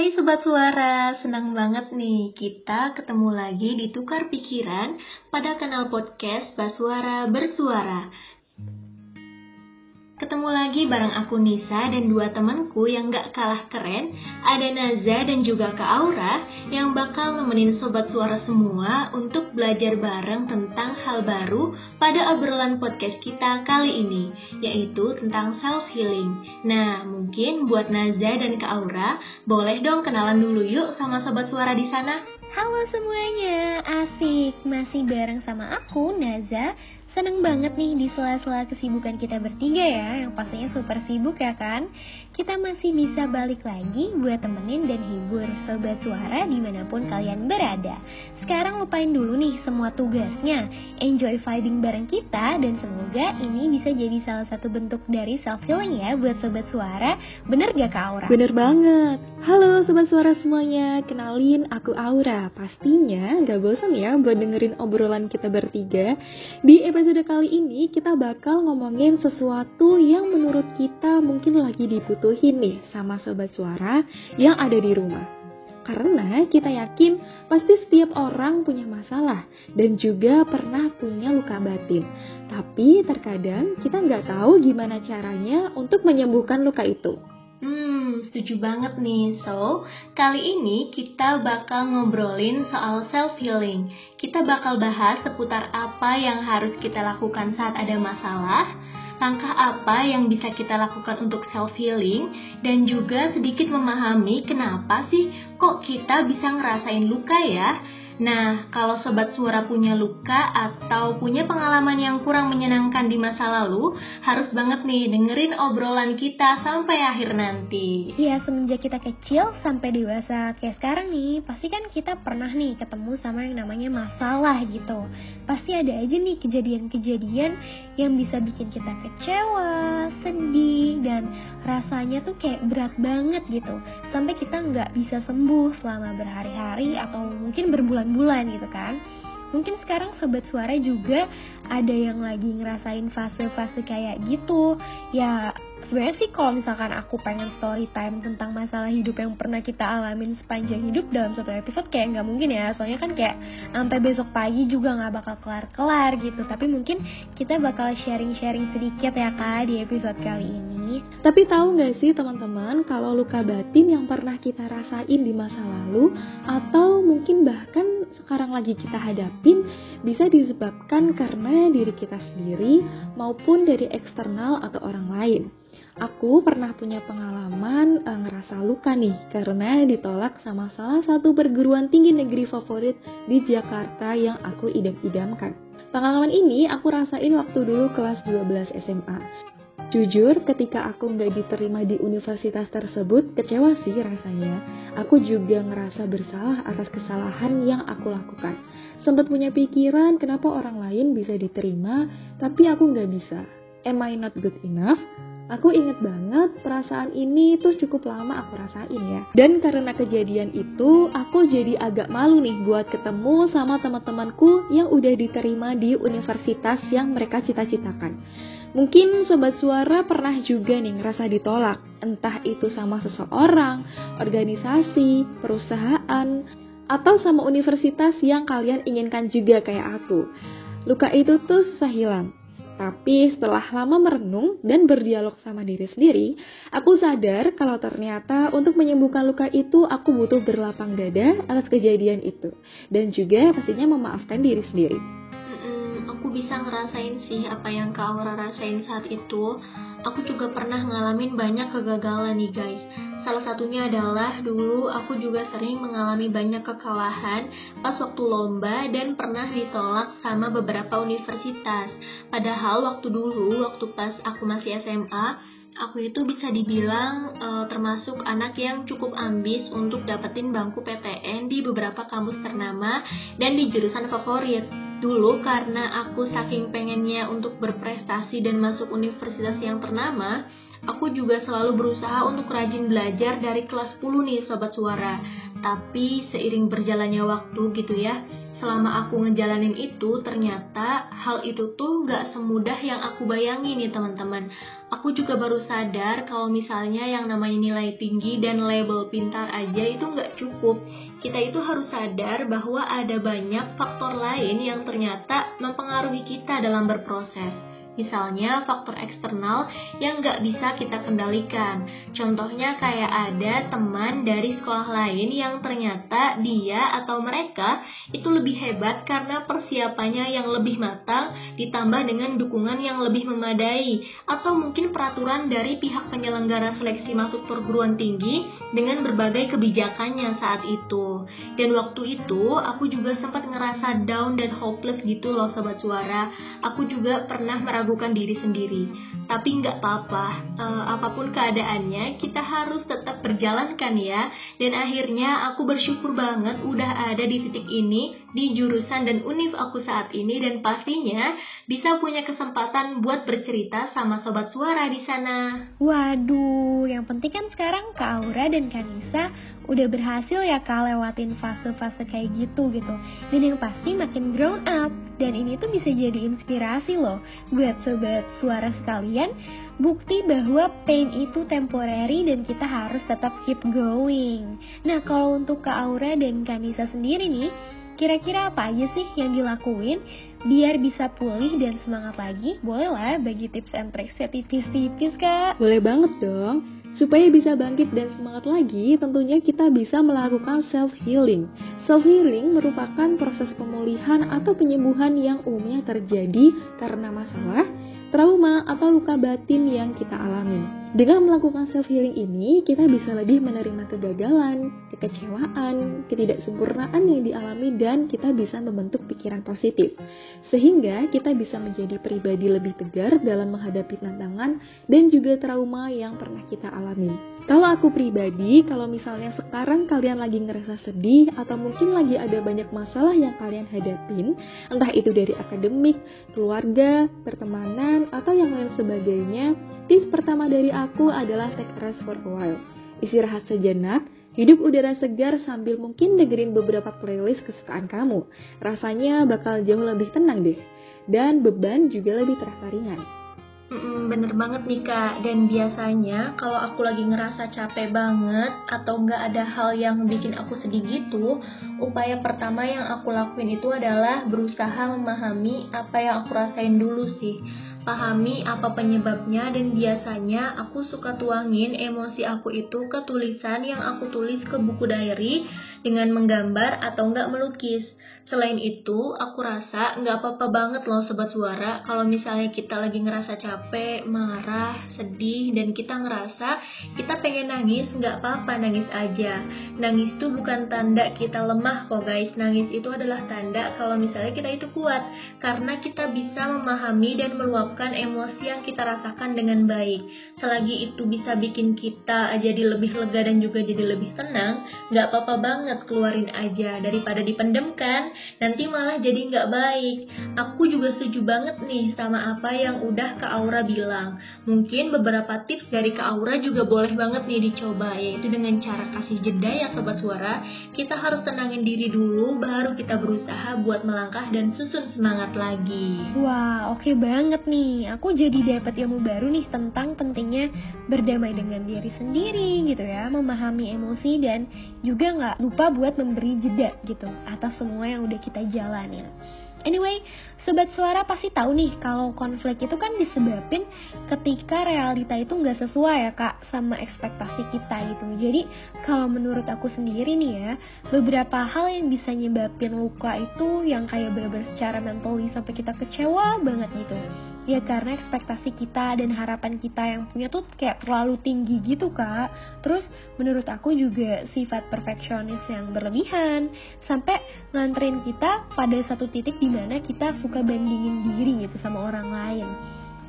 Hai Sobat Suara, senang banget nih kita ketemu lagi di Tukar Pikiran pada kanal podcast Basuara Bersuara. Ketemu lagi bareng aku Nisa dan dua temanku yang gak kalah keren, ada Naza dan juga Kak Aura yang bakal nemenin sobat suara semua untuk belajar bareng tentang hal baru pada obrolan podcast kita kali ini, yaitu tentang self healing. Nah, mungkin buat Naza dan Kak Aura, boleh dong kenalan dulu yuk sama sobat suara di sana. Halo semuanya, asik masih bareng sama aku Naza Seneng banget nih di sela-sela kesibukan kita bertiga ya, yang pastinya super sibuk ya kan. Kita masih bisa balik lagi buat temenin dan hibur sobat suara di mana pun kalian berada. Sekarang lupain dulu nih semua tugasnya, enjoy vibing bareng kita dan semoga ini bisa jadi salah satu bentuk dari self healing ya buat sobat suara. Bener gak Kak Aura? Bener banget. Halo sobat suara semuanya, kenalin aku Aura. Pastinya gak bosan ya buat dengerin obrolan kita bertiga di episode episode kali ini kita bakal ngomongin sesuatu yang menurut kita mungkin lagi dibutuhin nih sama sobat suara yang ada di rumah. Karena kita yakin pasti setiap orang punya masalah dan juga pernah punya luka batin. Tapi terkadang kita nggak tahu gimana caranya untuk menyembuhkan luka itu. Hmm, setuju banget nih. So, kali ini kita bakal ngobrolin soal self healing. Kita bakal bahas seputar apa yang harus kita lakukan saat ada masalah, langkah apa yang bisa kita lakukan untuk self healing dan juga sedikit memahami kenapa sih kok kita bisa ngerasain luka ya Nah, kalau sobat suara punya luka atau punya pengalaman yang kurang menyenangkan di masa lalu, harus banget nih dengerin obrolan kita sampai akhir nanti. Iya, semenjak kita kecil sampai dewasa kayak sekarang nih, pasti kan kita pernah nih ketemu sama yang namanya masalah gitu. Pasti ada aja nih kejadian-kejadian yang bisa bikin kita kecewa, sedih, dan rasanya tuh kayak berat banget gitu. Sampai kita nggak bisa sembuh selama berhari-hari atau mungkin berbulan bulan gitu kan. Mungkin sekarang sobat suara juga ada yang lagi ngerasain fase-fase kayak gitu. Ya sebenarnya sih kalau misalkan aku pengen story time tentang masalah hidup yang pernah kita alamin sepanjang hidup dalam satu episode kayak nggak mungkin ya. Soalnya kan kayak sampai besok pagi juga nggak bakal kelar-kelar gitu. Tapi mungkin kita bakal sharing-sharing sedikit ya kak di episode kali ini tapi tahu nggak sih teman-teman kalau luka batin yang pernah kita rasain di masa lalu atau mungkin bahkan sekarang lagi kita hadapin bisa disebabkan karena diri kita sendiri maupun dari eksternal atau orang lain. Aku pernah punya pengalaman e, ngerasa luka nih karena ditolak sama salah satu perguruan tinggi negeri favorit di Jakarta yang aku idam-idamkan. Pengalaman ini aku rasain waktu dulu kelas 12 SMA. Jujur, ketika aku nggak diterima di universitas tersebut, kecewa sih rasanya. Aku juga ngerasa bersalah atas kesalahan yang aku lakukan. Sempat punya pikiran kenapa orang lain bisa diterima, tapi aku nggak bisa. Am I not good enough? Aku inget banget perasaan ini tuh cukup lama aku rasain ya. Dan karena kejadian itu, aku jadi agak malu nih buat ketemu sama teman-temanku yang udah diterima di universitas yang mereka cita-citakan. Mungkin sobat suara pernah juga nih ngerasa ditolak, entah itu sama seseorang, organisasi, perusahaan, atau sama universitas yang kalian inginkan juga kayak aku. Luka itu tuh susah hilang, tapi setelah lama merenung dan berdialog sama diri sendiri, aku sadar kalau ternyata untuk menyembuhkan luka itu aku butuh berlapang dada atas kejadian itu. Dan juga pastinya memaafkan diri sendiri. Bisa ngerasain sih apa yang Kak Aura rasain saat itu. Aku juga pernah ngalamin banyak kegagalan nih guys Salah satunya adalah dulu aku juga sering mengalami banyak kekalahan pas waktu lomba dan pernah ditolak sama beberapa universitas. Padahal waktu dulu, waktu pas aku masih SMA, aku itu bisa dibilang uh, termasuk anak yang cukup ambis untuk dapetin bangku PTN di beberapa kampus ternama dan di jurusan favorit. Dulu karena aku saking pengennya untuk berprestasi dan masuk universitas yang ternama, Aku juga selalu berusaha untuk rajin belajar dari kelas 10 nih sobat suara. Tapi seiring berjalannya waktu gitu ya, selama aku ngejalanin itu ternyata hal itu tuh gak semudah yang aku bayangin nih teman-teman. Aku juga baru sadar kalau misalnya yang namanya nilai tinggi dan label pintar aja itu gak cukup. Kita itu harus sadar bahwa ada banyak faktor lain yang ternyata mempengaruhi kita dalam berproses. Misalnya faktor eksternal yang nggak bisa kita kendalikan. Contohnya kayak ada teman dari sekolah lain yang ternyata dia atau mereka itu lebih hebat karena persiapannya yang lebih matang ditambah dengan dukungan yang lebih memadai atau mungkin peraturan dari pihak penyelenggara seleksi masuk perguruan tinggi dengan berbagai kebijakannya saat itu. Dan waktu itu aku juga sempat ngerasa down dan hopeless gitu loh sobat suara. Aku juga pernah meragukan meragukan diri sendiri. Tapi nggak apa-apa, uh, apa pun keadaannya, kita harus tetap berjalankan ya. Dan akhirnya aku bersyukur banget udah ada di titik ini, di jurusan dan univ aku saat ini, dan pastinya bisa punya kesempatan buat bercerita sama sobat suara di sana. Waduh, yang penting kan sekarang Kak Aura dan Kanisa udah berhasil ya kak lewatin fase-fase kayak gitu gitu dan yang pasti makin grown up dan ini tuh bisa jadi inspirasi loh buat sobat suara sekalian bukti bahwa pain itu temporary dan kita harus tetap keep going nah kalau untuk Kak Aura dan Kanisa sendiri nih kira-kira apa aja sih yang dilakuin biar bisa pulih dan semangat lagi? Boleh lah bagi tips and tricks ya tipis-tipis kak? Boleh banget dong. Supaya bisa bangkit dan semangat lagi, tentunya kita bisa melakukan self-healing. Self-healing merupakan proses pemulihan atau penyembuhan yang umumnya terjadi karena masalah, trauma, atau luka batin yang kita alami. Dengan melakukan self healing ini, kita bisa lebih menerima kegagalan, kekecewaan, ketidaksempurnaan yang dialami dan kita bisa membentuk pikiran positif. Sehingga kita bisa menjadi pribadi lebih tegar dalam menghadapi tantangan dan juga trauma yang pernah kita alami. Kalau aku pribadi, kalau misalnya sekarang kalian lagi ngerasa sedih atau mungkin lagi ada banyak masalah yang kalian hadapin, entah itu dari akademik, keluarga, pertemanan, atau yang lain sebagainya, Tips pertama dari aku adalah take a rest for a while. Istirahat sejenak, hidup udara segar sambil mungkin dengerin beberapa playlist kesukaan kamu. Rasanya bakal jauh lebih tenang deh. Dan beban juga lebih terasa ringan. Mm, bener banget nih kak, dan biasanya kalau aku lagi ngerasa capek banget atau nggak ada hal yang bikin aku sedih gitu, upaya pertama yang aku lakuin itu adalah berusaha memahami apa yang aku rasain dulu sih pahami apa penyebabnya dan biasanya aku suka tuangin emosi aku itu ke tulisan yang aku tulis ke buku diary dengan menggambar atau enggak melukis. Selain itu, aku rasa nggak apa-apa banget loh sobat suara kalau misalnya kita lagi ngerasa capek, marah, sedih, dan kita ngerasa kita pengen nangis, nggak apa-apa nangis aja. Nangis itu bukan tanda kita lemah kok guys, nangis itu adalah tanda kalau misalnya kita itu kuat, karena kita bisa memahami dan meluapkan emosi yang kita rasakan dengan baik. Selagi itu bisa bikin kita jadi lebih lega dan juga jadi lebih tenang, nggak apa-apa banget keluarin aja daripada dipendemkan nanti malah jadi nggak baik. Aku juga setuju banget nih sama apa yang udah Kak Aura bilang. Mungkin beberapa tips dari Kak Aura juga boleh banget nih dicoba, yaitu dengan cara kasih jeda ya Sobat Suara. Kita harus tenangin diri dulu, baru kita berusaha buat melangkah dan susun semangat lagi. Wah, oke okay banget nih. Aku jadi dapat ilmu baru nih tentang pentingnya berdamai dengan diri sendiri gitu ya, memahami emosi dan juga nggak lupa buat memberi jeda gitu atas semua yang udah kita jalanin. Anyway, sobat suara pasti tahu nih kalau konflik itu kan disebabin ketika realita itu nggak sesuai ya kak sama ekspektasi kita gitu. Jadi kalau menurut aku sendiri nih ya, beberapa hal yang bisa nyebabin luka itu yang kayak bener-bener secara mentally sampai kita kecewa banget gitu ya karena ekspektasi kita dan harapan kita yang punya tuh kayak terlalu tinggi gitu kak. Terus menurut aku juga sifat perfeksionis yang berlebihan. Sampai nganterin kita pada satu titik di mana kita suka bandingin diri gitu sama orang lain.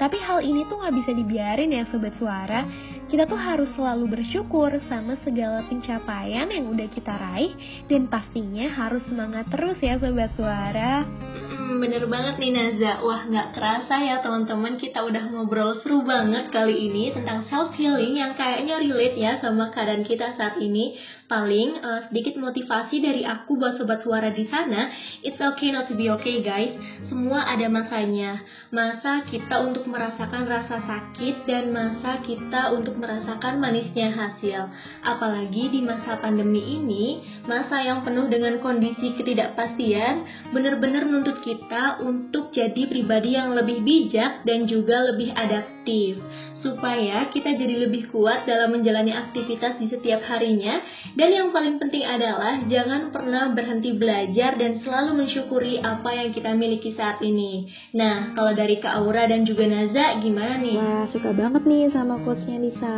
Tapi hal ini tuh gak bisa dibiarin ya sobat suara. Kita tuh harus selalu bersyukur sama segala pencapaian yang udah kita raih Dan pastinya harus semangat terus ya sobat suara Hmm, bener banget nih Naza. Wah, nggak kerasa ya teman-teman kita udah ngobrol seru banget kali ini tentang self healing yang kayaknya relate ya sama keadaan kita saat ini. Paling uh, sedikit motivasi dari aku buat sobat suara di sana. It's okay not to be okay guys. Semua ada masanya. Masa kita untuk merasakan rasa sakit dan masa kita untuk merasakan manisnya hasil. Apalagi di masa pandemi ini, masa yang penuh dengan kondisi ketidakpastian, benar-benar nuntut kita untuk jadi pribadi yang lebih bijak dan juga lebih adaptif supaya kita jadi lebih kuat dalam menjalani aktivitas di setiap harinya dan yang paling penting adalah jangan pernah berhenti belajar dan selalu mensyukuri apa yang kita miliki saat ini. Nah, kalau dari Kak Aura dan juga Naza gimana nih? Wah, suka banget nih sama quotesnya Nisa.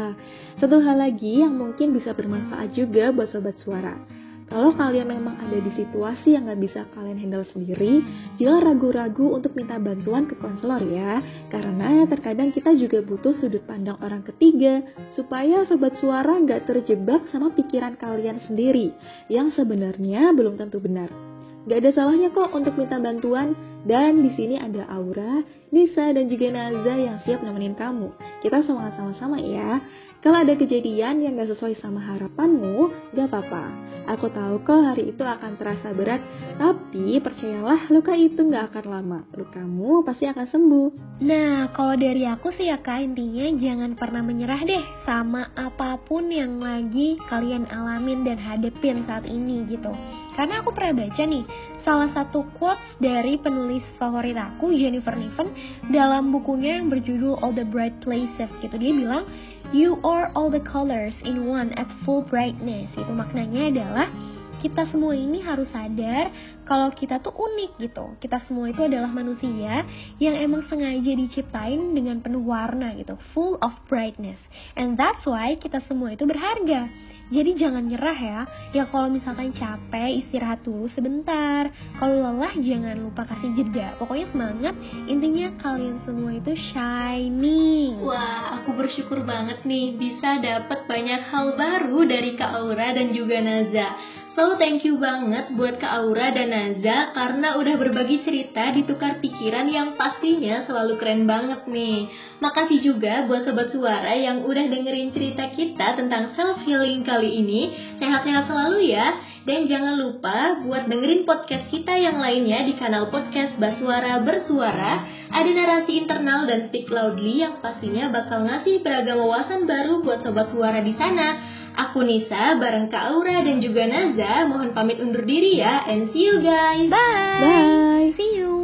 Satu hal lagi yang mungkin bisa bermanfaat juga buat sobat suara kalau kalian memang ada di situasi yang gak bisa kalian handle sendiri, jangan ragu-ragu untuk minta bantuan ke konselor ya. Karena terkadang kita juga butuh sudut pandang orang ketiga, supaya sobat suara gak terjebak sama pikiran kalian sendiri, yang sebenarnya belum tentu benar. Gak ada salahnya kok untuk minta bantuan, dan di sini ada Aura, Nisa, dan juga Naza yang siap nemenin kamu. Kita semangat sama-sama ya. Kalau ada kejadian yang gak sesuai sama harapanmu, gak apa-apa Aku tahu kok hari itu akan terasa berat, tapi percayalah luka itu nggak akan lama. Lukamu pasti akan sembuh. Nah, kalau dari aku sih ya kak, intinya jangan pernah menyerah deh sama apa pun yang lagi kalian alamin dan hadepin saat ini gitu. Karena aku pernah baca nih, salah satu quotes dari penulis favorit aku, Jennifer Niven, dalam bukunya yang berjudul All the Bright Places gitu. Dia bilang, You are all the colors in one at full brightness. Itu maknanya adalah kita semua ini harus sadar kalau kita tuh unik gitu. Kita semua itu adalah manusia yang emang sengaja diciptain dengan penuh warna gitu, full of brightness. And that's why kita semua itu berharga. Jadi jangan nyerah ya. Ya kalau misalkan capek, istirahat dulu sebentar. Kalau lelah jangan lupa kasih jeda. Pokoknya semangat. Intinya kalian semua itu shining. Bersyukur banget nih bisa dapat banyak hal baru dari Kak Aura dan juga Naza. So thank you banget buat Kak Aura dan Naza karena udah berbagi cerita ditukar pikiran yang pastinya selalu keren banget nih. Makasih juga buat sobat suara yang udah dengerin cerita kita tentang self healing kali ini. Sehat-sehat selalu ya. Dan jangan lupa buat dengerin podcast kita yang lainnya di kanal podcast Basuara Bersuara. Ada narasi internal dan speak loudly yang pastinya bakal ngasih beragam wawasan baru buat sobat suara di sana. Aku Nisa bareng Kak Aura dan juga Naza mohon pamit undur diri ya and see you guys. Bye. Bye. See you.